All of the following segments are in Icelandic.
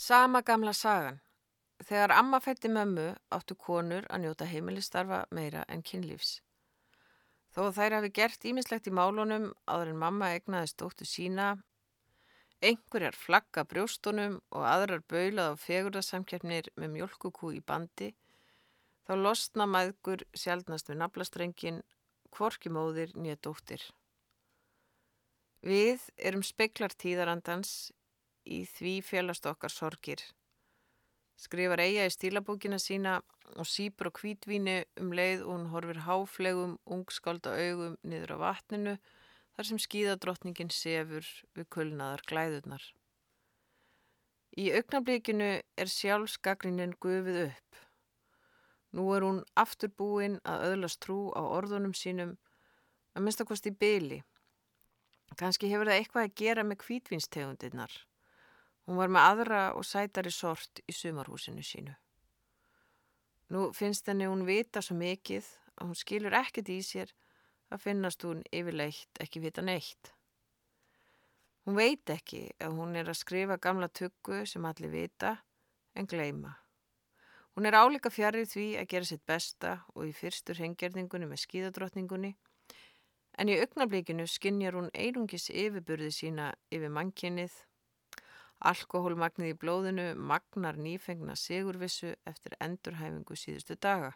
Sama gamla sagan. Þegar amma fætti mömmu áttu konur að njóta heimilistarfa meira en kynlífs. Þó þær hafi gert ímislegt í málunum áður en mamma egnaði stóttu sína, einhverjar flagga brjóstunum og aðrar baulað á fegurðarsamkeppnir með mjölkukú í bandi, þá losna maðgur sjálfnast við naflastrengin, kvorki móðir nýja dóttir. Við erum speklar tíðarandans í því félast okkar sorgir. Skrifar eiga í stílabókina sína og sípur á kvítvíni um leið og hún horfir háflegum, ungskálda augum niður á vatninu þar sem skíðadrottningin sefur við kulnaðar glæðurnar. Í augnablíkinu er sjálfsgagrinin gufið upp. Nú er hún aftur búin að öðlast trú á orðunum sínum að minnstakosti byli. Kanski hefur það eitthvað að gera með kvítvinstegundirnar. Hún var með aðra og sætari sort í sumarhúsinu sínu. Nú finnst henni hún vita svo mikið að hún skilur ekkert í sér að finnast hún yfirleitt ekki vita neitt. Hún veit ekki að hún er að skrifa gamla tuggu sem allir vita en gleima. Hún er álíka fjarið því að gera sitt besta og í fyrstur hengjörningunni með skíðadrottningunni en í augnablíkinu skinnjar hún einungis yfirburði sína yfir mannkynnið Alkohólmagnið í blóðinu magnar nýfengna sigurvissu eftir endurhæfingu síðustu daga.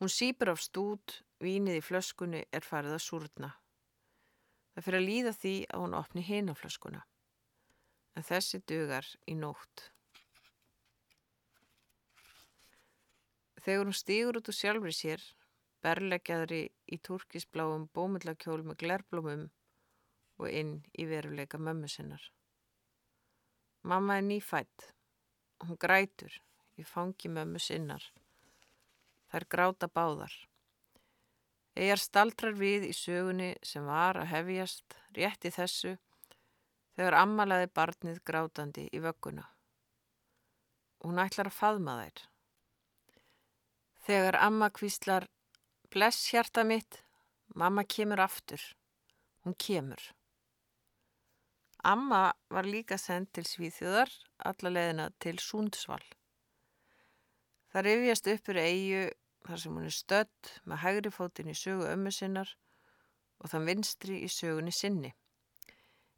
Hún sípur af stút, vínið í flöskunni er farið að súrna. Það fyrir að líða því að hún opni hina flöskuna. En þessi dugar í nótt. Þegar hún stýgur út úr sjálfri sér, berleggjaðri í turkisbláum bómullakjól með glerblómum og inn í veruleika mömmu sinnar. Mamma er nýfætt. Hún grætur. Ég fangi mömmu sinnar. Þær gráta báðar. Egar staldrar við í sögunni sem var að hefjast rétt í þessu þegar ammalaði barnið grátandi í vögguna. Hún ætlar að faðma þær. Þegar amma kvíslar bless hjarta mitt, mamma kemur aftur. Hún kemur. Amma var líka sendt til Svíþjóðar, alla leðina til Súndsvall. Það rifjast uppur eigu þar sem hún er stödd með hægri fótinn í sögu ömmu sinnar og þann vinstri í sögunni sinni.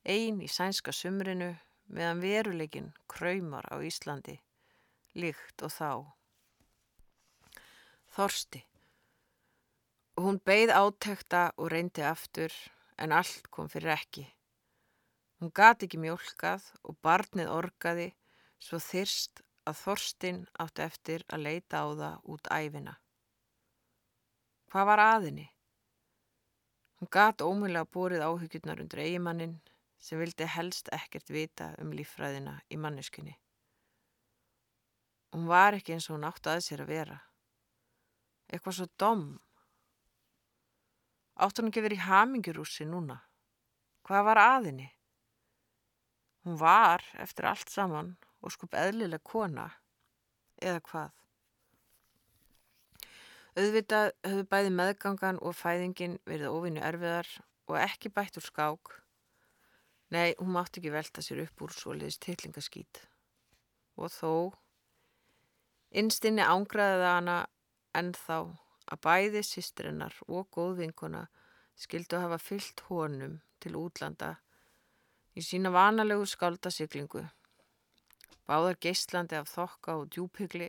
Einn í sænska sumrinu meðan veruleikin kræmar á Íslandi, líkt og þá. Þorsti. Hún beigð átekta og reyndi aftur en allt kom fyrir ekki. Hún gati ekki mjólkað og barnið orgaði svo þyrst að Þorstin átti eftir að leita á það út æfina. Hvað var aðinni? Hún gati ómjöla bórið áhyggjurnar undir eigimannin sem vildi helst ekkert vita um lífræðina í manneskunni. Hún var ekki eins og hún átti að sér að vera. Eitthvað svo dom. Átti hún ekki verið í hamingurúsi núna? Hvað var aðinni? Hún var, eftir allt saman, og skup eðlileg kona, eða hvað. Auðvitað höfðu bæði meðgangan og fæðingin verið ofinu erfiðar og ekki bætt úr skák. Nei, hún mátti ekki velta sér upp úr svoliðis tillingaskít. Og þó, innstinni ángraðið hana ennþá að bæði sistrinnar og góðvinkuna skildu að hafa fyllt honum til útlanda í sína vanalegu skáldasiklingu. Báðar geislandi af þokka og djúpigli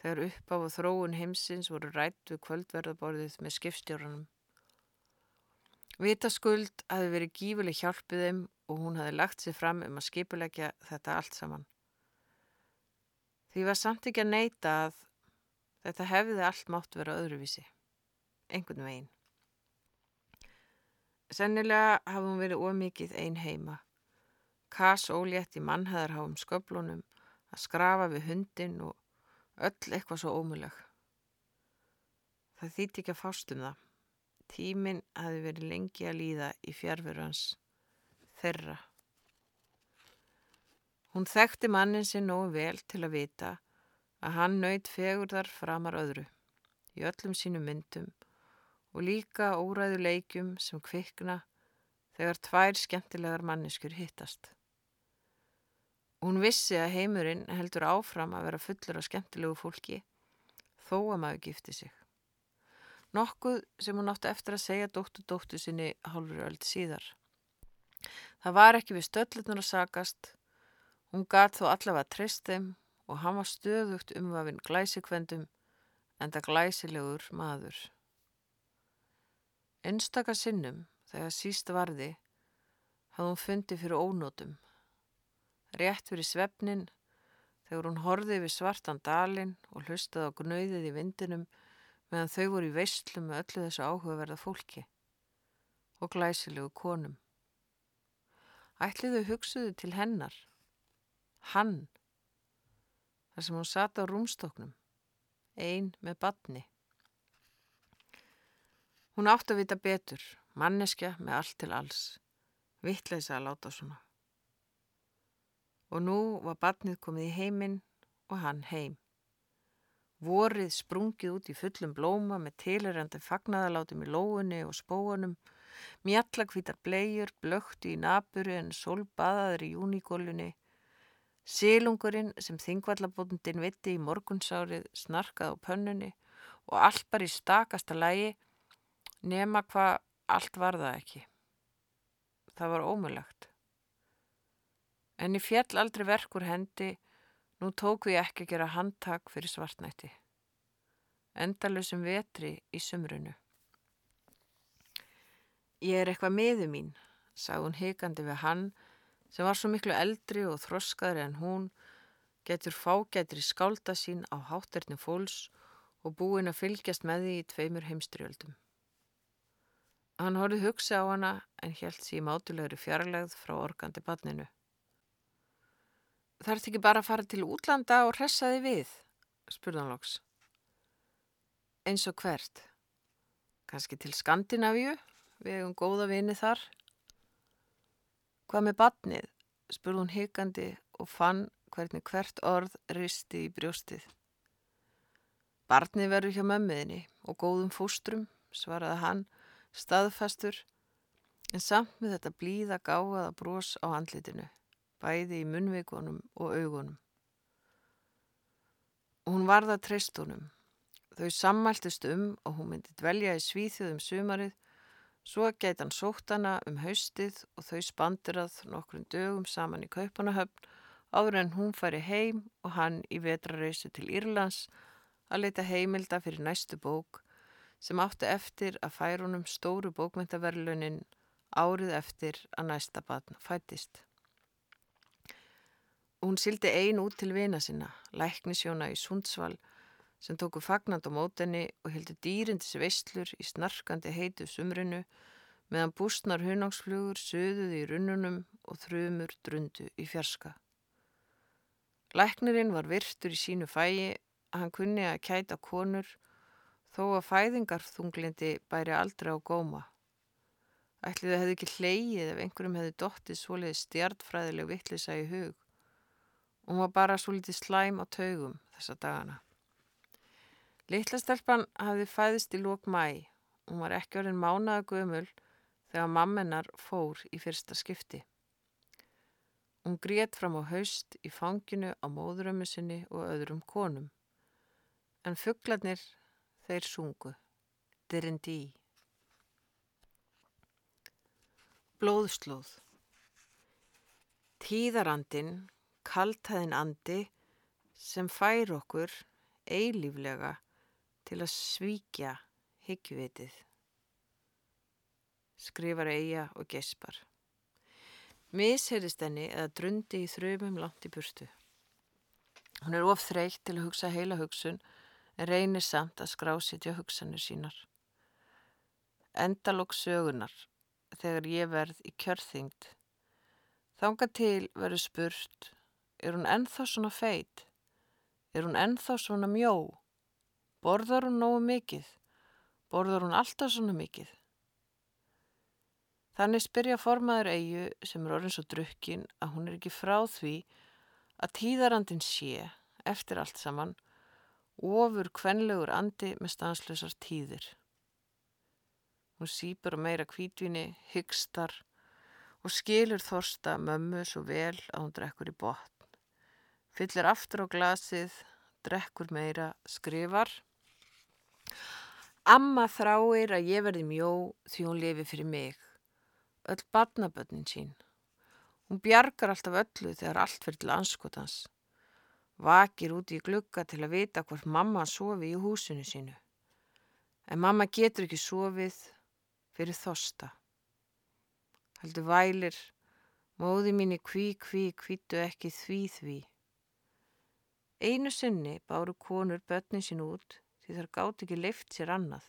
þegar upp á þróun heimsins voru rætt við kvöldverðaborðið með skipstjórnum. Vitaskuld hafi verið gífileg hjálpið þeim og hún hafi lagt sér fram um að skipulegja þetta allt saman. Því var samt ekki að neyta að þetta hefði allt mátt vera öðruvísi, einhvern veginn. Sennilega hafði hún verið ómikið einn heima. Kass ólétt í mannheðarháum sköflunum að skrafa við hundin og öll eitthvað svo ómuleg. Það þýtti ekki að fást um það. Tíminn hafi verið lengi að líða í fjárfyrrans þeirra. Hún þekkti mannin sinn nógu vel til að vita að hann nöyð fegurðar framar öðru í öllum sínum myndum og líka óræðu leikjum sem kvikna þegar tvær skemmtilegar manneskur hittast. Hún vissi að heimurinn heldur áfram að vera fullur af skemmtilegu fólki þó að maður gifti sig. Nokkuð sem hún átti eftir að segja dóttu dóttu sinni hálfur öll síðar. Það var ekki við stöllutnur að sakast, hún gat þó allavega trist þeim og hann var stöðugt umvafinn glæsikvendum en það glæsilegur maður. Einstaka sinnum, þegar síst varði, hafði hún fundið fyrir ónótum. Rétt fyrir svefnin, þegar hún horfið við svartan dalin og hlustaði á gnauðið í vindinum meðan þau voru í veistlu með öllu þessu áhugaverða fólki og glæsilegu konum. Ætliðu hugsuðu til hennar, hann, þar sem hún sata á rúmstoknum, ein með badni. Hún átti að vita betur, manneskja með allt til alls, vittleisa að láta svona. Og nú var badnið komið í heiminn og hann heim. Vorið sprungið út í fullum blóma með tilherandi fagnaðalátum í lóunni og spóunum, mjallakvítar blegjur, blöktu í naburu en solbaðaður í júnígólunni, sílungurinn sem þingvallabóndin vitti í morgunsárið snarkað á pönnunni og allt bara í stakasta lægi nema hvað allt var það ekki. Það var ómulagt. En í fjall aldrei verkur hendi Nú tók við ekki að gera handtak fyrir svartnætti. Endalusum vetri í sumrunu. Ég er eitthvað miðu mín, sagði hún hikandi við hann sem var svo miklu eldri og þroskaðri en hún, getur fágætri skálda sín á hátterni fólks og búin að fylgjast með því í tveimur heimstriöldum. Hann horfið hugsa á hana en held því mátulegri fjarlægð frá organdi badninu. Það ert ekki bara að fara til útlanda og hressa þig við, spurðan loks. Eins og hvert? Kanski til Skandinavíu, við hefum góða vini þar. Hvað með badnið? spurði hún hikandi og fann hvernig hvert orð risti í brjóstið. Barnið verður hjá mömmuðinni og góðum fóstrum, svaraði hann, staðfastur, en samt með þetta blíða gáðaða brós á andlitinu bæði í munvikonum og augunum. Og hún varða treystunum. Þau sammæltist um og hún myndi dvelja í svíþjóðum sumarið, svo gæti hann sótt hana um haustið og þau spandirað nokkrum dögum saman í Kaupanahöfn áður en hún færi heim og hann í vetrarreysu til Írlands að leita heimilda fyrir næstu bók sem átti eftir að færunum stóru bókmyndaverlunin árið eftir að næsta batn fættist. Hún sildi ein út til vina sinna, læknisjóna í Sundsvall, sem tóku fagnand á mótenni og heldur dýrindis veistlur í snarkandi heitu sumrinu meðan bústnar hunangsflugur söðuði í runnunum og þrjumur drundu í fjarska. Læknirinn var virtur í sínu fæi að hann kunni að kæta konur þó að fæðingarþunglindi bæri aldrei á góma. Ætliðu hefði ekki hleyið ef einhverjum hefði dottið svoleiði stjartfræðileg vittlisa í hug. Hún var bara svo litið slæm á taugum þessa dagana. Littlastelpan hafði fæðist í lók mæ. Hún var ekki orðin mánaða gömul þegar mammenar fór í fyrsta skipti. Hún grét fram á haust í fanginu á móðurömmu sinni og öðrum konum. En fugglarnir þeir sungu. Dirindi. Blóðslóð. Tíðarandin kaltæðin andi sem fær okkur eilíflega til að svíkja higgjuvitið. Skrifar eiga og gespar. Misherist henni eða drundi í þrjumum langt í burtu. Hún er of þreytt til að hugsa heila hugsun en reynir samt að skrásitja hugsanir sínar. Endalók sögunar þegar ég verð í kjörþyngd. Þánga til verður spurt Er hún ennþá svona feit? Er hún ennþá svona mjó? Borðar hún nógu mikið? Borðar hún alltaf svona mikið? Þannig spyrja formaður eigu sem er orðin svo drukkin að hún er ekki frá því að tíðarandin sé, eftir allt saman, ofur kvenlegur andi með stanslösar tíðir. Hún sípur meira kvítvinni, hyggstar og skilur þorsta mömmu svo vel að hún drekkur í botn. fyllir aftur á glasið, drekkur meira, skrifar. Amma þráir að ég verði mjó því hún lifi fyrir mig. Öll barnabönnin sín. Hún bjargar alltaf öllu þegar allt fyrir til anskotans. Vakir úti í glugga til að vita hvort mamma sofi í húsinu sínu. En mamma getur ekki sofið fyrir þosta. Haldur vælir, móði mín í kví kví kvítu ekki því því. Einu sinni báru konur börnin sín út því þar gátt ekki leift sér annað.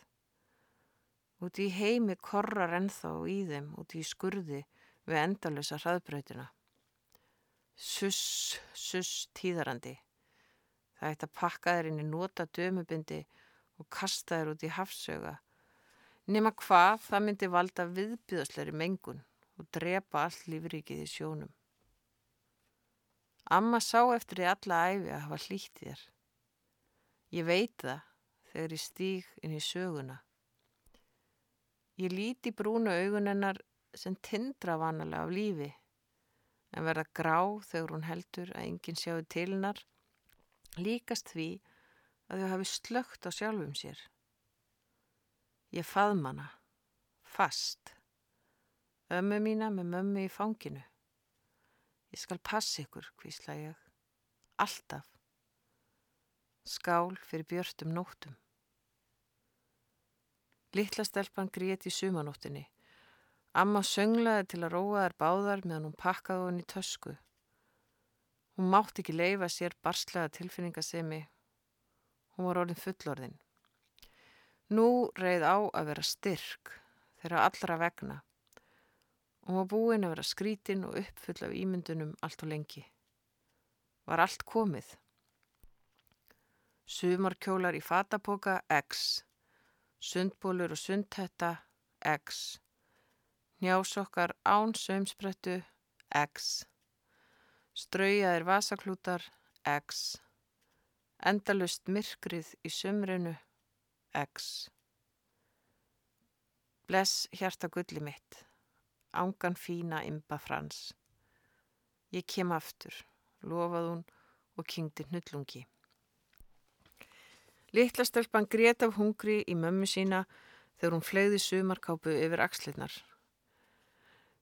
Úti í heimi korrar ennþá í þeim úti í skurði við endalösa hraðbrautina. Suss, suss, tíðarandi. Það eitt að pakka þeir inn í nota dömubindi og kasta þeir út í hafsöga. Nefna hvað það myndi valda viðbyðasleiri mengun og drepa allt lífrikið í sjónum. Amma sá eftir því alla æfi að hafa hlýtt þér. Ég veit það þegar ég stíg inn í söguna. Ég líti brúnu augunennar sem tindra vanalega af lífi en verða grá þegar hún heldur að enginn sjáu til hennar líkast því að þau hafi slögt á sjálfum sér. Ég faðm hana, fast, ömmu mína með mömmu í fanginu. Ég skal passa ykkur, hvísla ég, alltaf. Skál fyrir björtum nóttum. Littla stelpan grét í sumanóttinni. Amma sönglaði til að róa þær báðar meðan hún pakkaði henni í tösku. Hún mátti ekki leifa sér barslega tilfinningasemi. Hún var orðin fullorðin. Nú reið á að vera styrk þeirra allra vegna. Hún var búin að vera skrítin og uppfull af ímyndunum allt og lengi. Var allt komið? Sumarkjólar í fatapoka X sundbólur og sundhetta X, njásokkar án sömsprettu X, straujaðir vasaklútar X, endalust myrkrið í sömrinu X. Bless hjarta gulli mitt, ángan fína imba frans. Ég kem aftur, lofað hún og kynkti hnullungi. Littla stelpan grét af hungri í mömmu sína þegar hún flegði sumarkápu yfir axlinnar.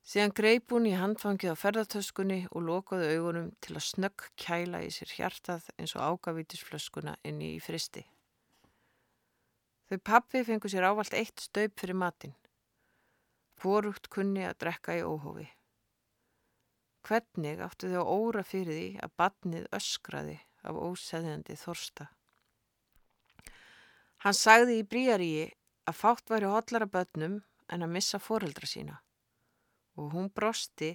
Síðan greip hún í handfangið á ferðartöskunni og lokaði augunum til að snögg kæla í sér hjartað eins og ágavítisflöskuna inni í fristi. Þau pappi fengu sér ávalt eitt staup fyrir matin. Fórugt kunni að drekka í óhófi. Hvernig áttu þau óra fyrir því að badnið öskraði af óseðjandi þorsta? Hann sagði í bríaríi að fátt væri hotlara börnum en að missa foreldra sína og hún brosti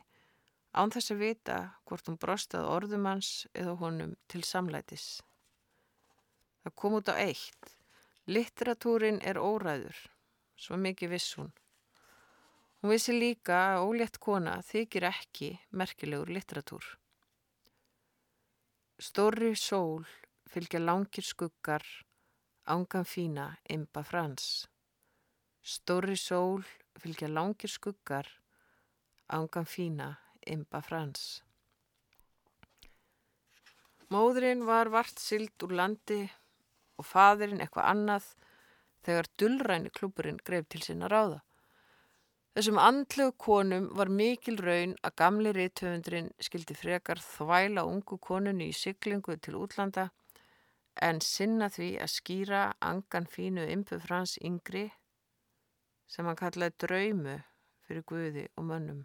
án þess að vita hvort hún brostið orðum hans eða honum til samlætis. Það kom út á eitt. Litteratúrin er óræður, svo mikið viss hún. Hún vissi líka að ólétt kona þykir ekki merkilegur litteratúr. Stóri sól fylgja langir skuggar Ángan fína, imba frans. Stóri sól fylgja langir skuggar. Ángan fína, imba frans. Móðurinn var vart sild úr landi og fadurinn eitthvað annað þegar dullræni klúburinn greif til sinna ráða. Þessum andlegu konum var mikil raun að gamli reytöfundurinn skildi frekar þvæla ungu konunni í syklingu til útlanda en sinna því að skýra angan fínu ympu frans yngri sem hann kallaði draumu fyrir Guði og mönnum.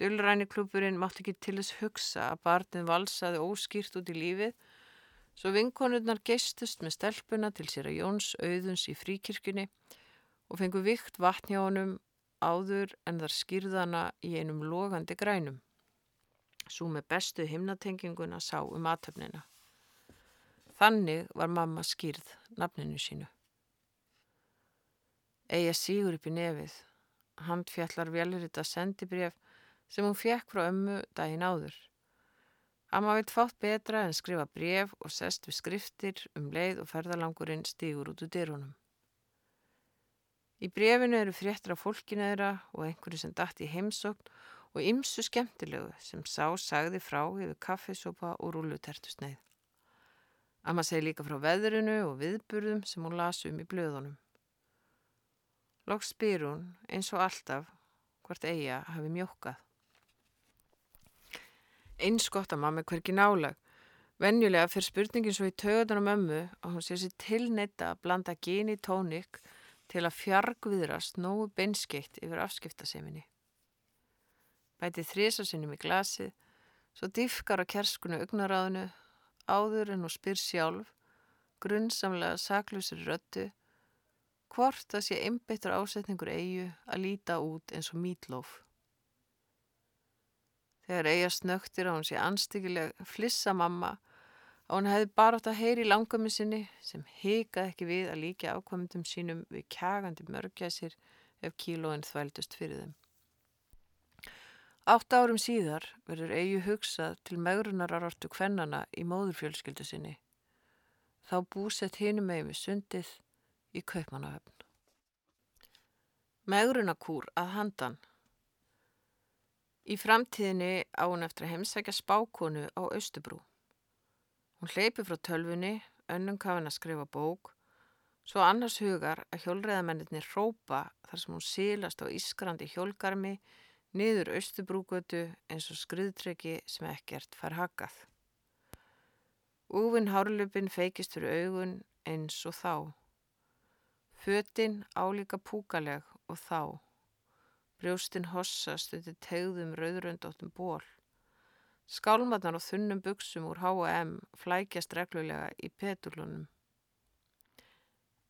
Dullræniklúpurinn mátti ekki til þess hugsa að barnið valsaði óskýrt út í lífið svo vinkonurnar geistust með stelpuna til sér að Jóns auðuns í fríkirkjunni og fengu vikt vatn hjá honum áður en þar skýrðana í einum logandi grænum. Svo með bestu himnatenginguna sá um aðtöfnina. Þannig var mamma skýrð nafninu sínu. Eija sígur upp í nefið. Handfjallar velurita sendibref sem hún fekk frá ömmu daginn áður. Amma veit fátt betra en skrifa bref og sest við skriftir um leið og ferðalangurinn stígur út úr dyrunum. Í brefinu eru fréttir af fólkinu þeirra og einhverju sem dætt í heimsókn og ymsu skemmtilegu sem sá sagði frá yfir kaffesopa og rúlutertusneið. Amma segi líka frá veðrinu og viðburðum sem hún las um í blöðunum. Loks spyr hún, eins og alltaf, hvort eiga hafi mjókkað. Eins gott að mamma er hverki nálag. Venjulega fyrir spurningin svo í töðunum ömmu að hún sé sér tilneita að blanda geni tónik til að fjargviðrast nógu beinskeitt yfir afskiptaseminni. Bæti þrísasinnum í glasið, svo diffkar á kerskunu augnaráðinu, áður en hún spyr sjálf, grunnsamlega saklusir röttu, hvort það sé einbeittur ásetningur eigu að líta út eins og mítlóf. Þegar eiga snögtir að hún sé anstíkileg flissa mamma og hún hefði bara átt að heyri í langami sinni sem hikað ekki við að líka ákvömmendum sínum við kjagandi mörgjæsir ef kílóin þvældust fyrir þeim. Átt árum síðar verður eigi hugsað til megrunararartu kvennana í móðurfjölskyldu sinni. Þá búsett hinum með við sundið í kaupmanahöfn. Megrunakúr að handan Í framtíðinni á hún eftir að heimsækja spákonu á Östubrú. Hún hleypi frá tölfunni, önnum kafin að skrifa bók, svo annars hugar að hjólreðamennir rópa þar sem hún sílast á ískrandi hjólgarmi niður Östubrúgötu eins og skriðtryggi sem ekkert fær hakað. Úvinn hárlupin feikist fyrir augun eins og þá. Fötinn álíka púkaleg og þá. Brjóstinn hossast undir tegðum rauðröndóttum ból. Skálmarnar og þunnum buksum úr H&M flækjast reglulega í petulunum.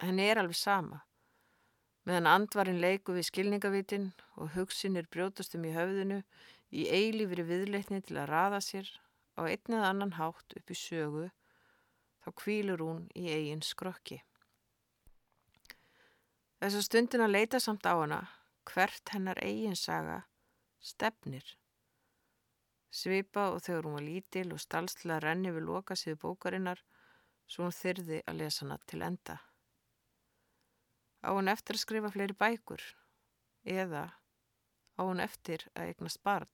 Henni er alveg sama. Meðan andvarinn leiku við skilningavitin og hugsinir brjótastum í höfðinu í eilífri viðleitni til að raða sér á einn eða annan hátt upp í sögu, þá kvílur hún í eigin skrokki. Þess að stundin að leita samt á hana hvert hennar eiginsaga stefnir. Svipa og þegar hún var lítil og stalslega renni við loka síðu bókarinnar svo hún þyrði að lesa hana til enda. Á hún eftir að skrifa fleiri bækur eða á hún eftir að eignast barn.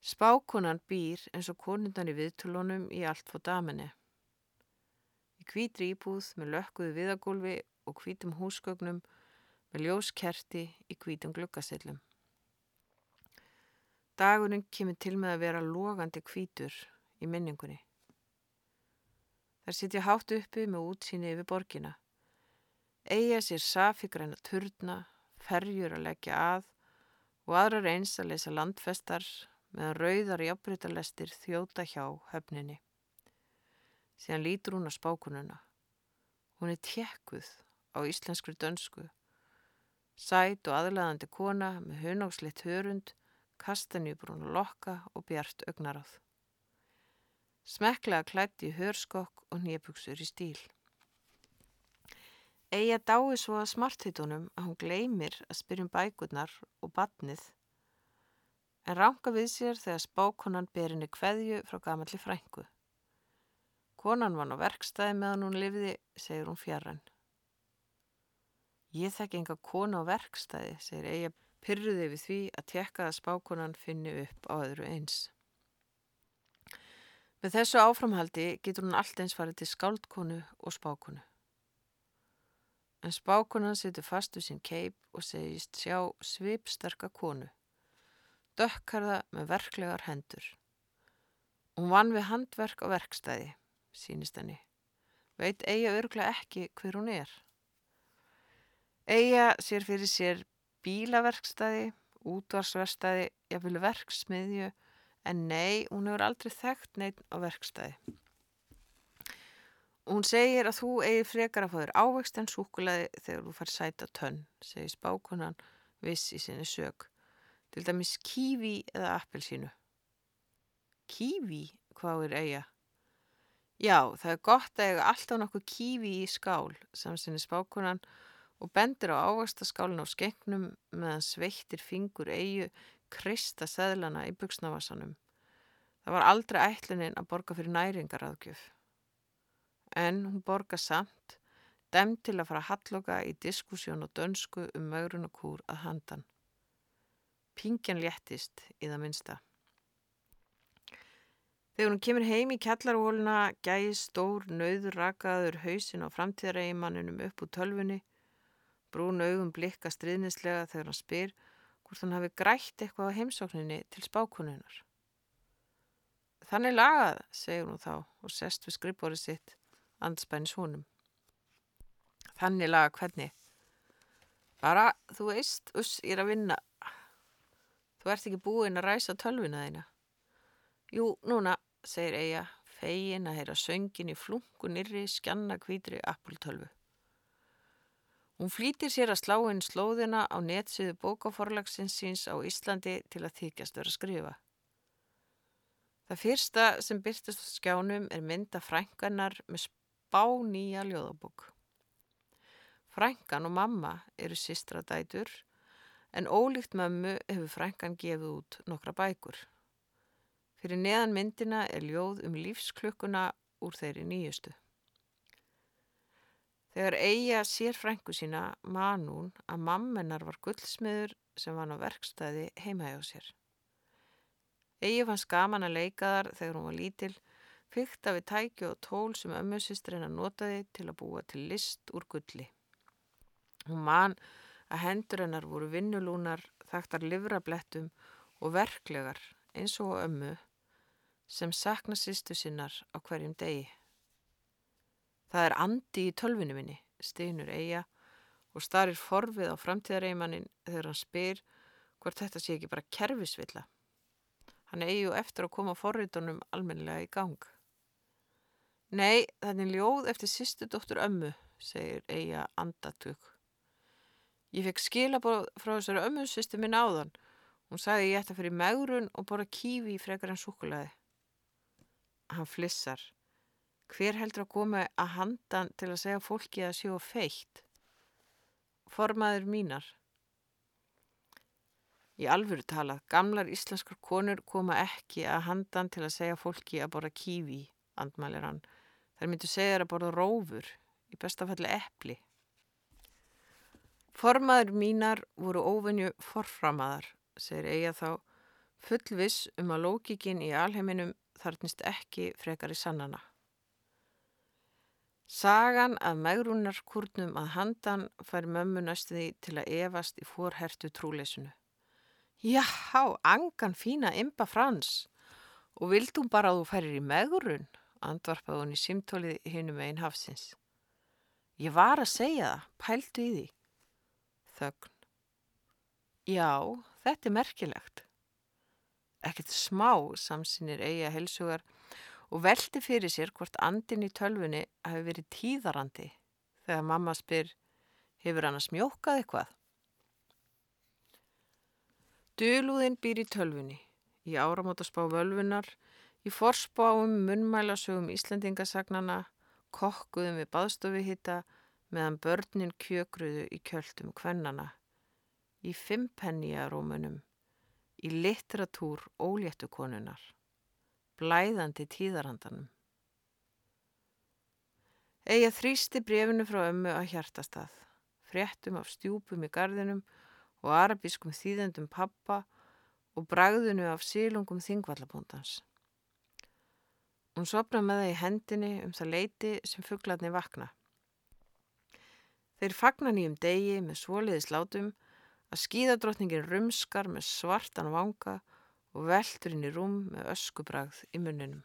Spákonan býr eins og konundan í viðtölunum í allt fór daminni. Í hvítri íbúð með lökkuðu viðagólfi og hvítum húsgögnum með ljóskerti í hvítum glukkasillum. Dagurinn kemur til með að vera logandi hvítur í minningunni. Þar sitja hátt uppi með útsýni yfir borgina. Eyja sér safigræna turna, ferjur að leggja að og aðrar eins að lesa landfestar meðan rauðar jafnbrytalestir þjóta hjá höfninni. Síðan lítur hún á spákununa. Hún er tjekkuð á íslenskri dönsku Sæt og aðlæðandi kona með hunóksleitt hörund, kastanjubrún lokka og bjart augnaráð. Smeklega klætti í hörskokk og nýjabugsur í stíl. Eigi að dái svo að smarthittunum að hún gleymir að spyrjum bækurnar og badnið en ránka við sér þegar spákonan berinni kveðju frá gamalli frængu. Konan var á verkstæði meðan hún lifiði, segir hún fjarran. Ég þekk enga kona á verkstæði, segir Eija pyrruði við því að tekka að spákonan finni upp á öðru eins. Með þessu áframhaldi getur hún allt eins farið til skáldkonu og spákonu. En spákonan setur fast úr sín keip og segist sjá svipsterka konu. Dökkarða með verklegar hendur. Hún vann við handverk á verkstæði, sínist henni. Veit Eija örglega ekki hver hún er. Eija sér fyrir sér bílaverkstæði, útvarsverkstæði, jáfnvel verksmiðju, en nei, hún hefur aldrei þekkt neitt á verkstæði. Hún segir að þú eigi frekar að þér ávext en súkulæði þegar þú fær sæta tönn, segir spákunan viss í sinni sög. Til dæmis kífi eða appelsínu. Kífi? Hvað er eiga? Já, það er gott að eiga alltaf nokkuð kífi í skál, samsinni spákunan og bendir á ávastaskálinn á skeknum meðan sveittir fingur eigu krista seðlana í buksnavassanum. Það var aldrei ætlunin að borga fyrir næringaraðgjöf. En hún borga samt, dem til að fara að halloka í diskussjón og dönsku um maurunakúr að handan. Pingjan léttist í það minsta. Þegar hún kemur heim í kjallarhóluna gæði stór nöður rakaður hausin á framtíðareigimanninum upp úr tölfunni. Brún augum blikka stríðnislega þegar hann spyr hvort hann hafi grætt eitthvað á heimsókninni til spákununar. Þannig lagað, segir hún þá og sest við skrifbórið sitt andspænis húnum. Þannig lagað hvernig? Bara, þú veist, uss, ég er að vinna. Þú ert ekki búinn að ræsa tölvina þeina. Jú, núna, segir Eija, fegin að heyra söngin í flungu nýri skjanna kvítri appultölvu. Hún flýtir sér að slá inn slóðina á netsiðu bókaforlagsins síns á Íslandi til að þykjast vera að skrifa. Það fyrsta sem byrstast á skjánum er mynda frænganar með spá nýja ljóðabók. Frængan og mamma eru sistradætur en ólíkt mömmu hefur frængan gefið út nokkra bækur. Fyrir neðan myndina er ljóð um lífsklukkuna úr þeirri nýjustu. Þegar Eija sér frængu sína man hún að mammenar var gullsmiður sem var á verkstæði heima hjá sér. Egi fannst gaman að leika þar þegar hún var lítil, fyrta við tækju og tól sem ömmusistrin að notaði til að búa til list úr gulli. Hún man að hendur hennar voru vinnulúnar, þaktar livrablettum og verklegar eins og ömmu sem sakna sýstu sinnar á hverjum degi. Það er andi í tölvinu minni, steinur eiga og starir forfið á framtíðareimannin þegar hann spyr hvort þetta sé ekki bara kerfisvilla. Hann eigi og eftir að koma forritunum almennilega í gang. Nei, þannig ljóð eftir sýstu dóttur ömmu, segir eiga andatug. Ég fekk skilabóð frá þessari ömmu sýstu minn áðan. Hún sagði ég ætti að fyrir megrun og bora kífi í frekar en súkulæði. Hann flissar. Hver heldur að koma að handan til að segja fólki að sjó feitt? Formaður mínar. Í alvöru talað, gamlar íslenskar konur koma ekki að handan til að segja fólki að borða kífi, andmælir hann. Þær myndu segja þær að borða rófur, í bestafalli eppli. Formaður mínar voru óvenju forframaðar, segir eiga þá, fullvis um að lókikinn í alheiminum þarnist ekki frekar í sannana. Sagan af megrunarkurnum að handan fær mömmu næstuði til að evast í fórhertu trúleysunu. Já, angan fína imba frans og vildum bara að þú færir í megurun, andvarpaði hún í simtólið hinnum einn hafsins. Ég var að segja það, pæltu í því. Þögn. Já, þetta er merkilegt. Ekkert smá samsinir eiga helsugar og veldi fyrir sér hvort andin í tölfunni hafi verið tíðarandi þegar mamma spyr, hefur hann að smjókað eitthvað? Dölúðin býr í tölfunni, í áramótaspá völvunar, í forspáum munnmælasögum Íslandingasagnana, kokkuðum við baðstofihitta meðan börnin kjökruðu í kjöldum kvennana, í fimmpenniarómunum, í litteratúr óléttukonunar, blæðandi tíðarandanum. Eða þrýsti brefinu frá ömmu að hjartastað, fréttum af stjúpum í gardinum og arabískum þýðendum pappa og bragðinu af sílungum þingvallabóndans. Hún sopna með það í hendinni um það leiti sem fugglarni vakna. Þeir fagnar nýjum degi með svoliði slátum að skíðadrottningin rumskar með svartan vanga og veltur inn í rúm með öskubragð í munninum.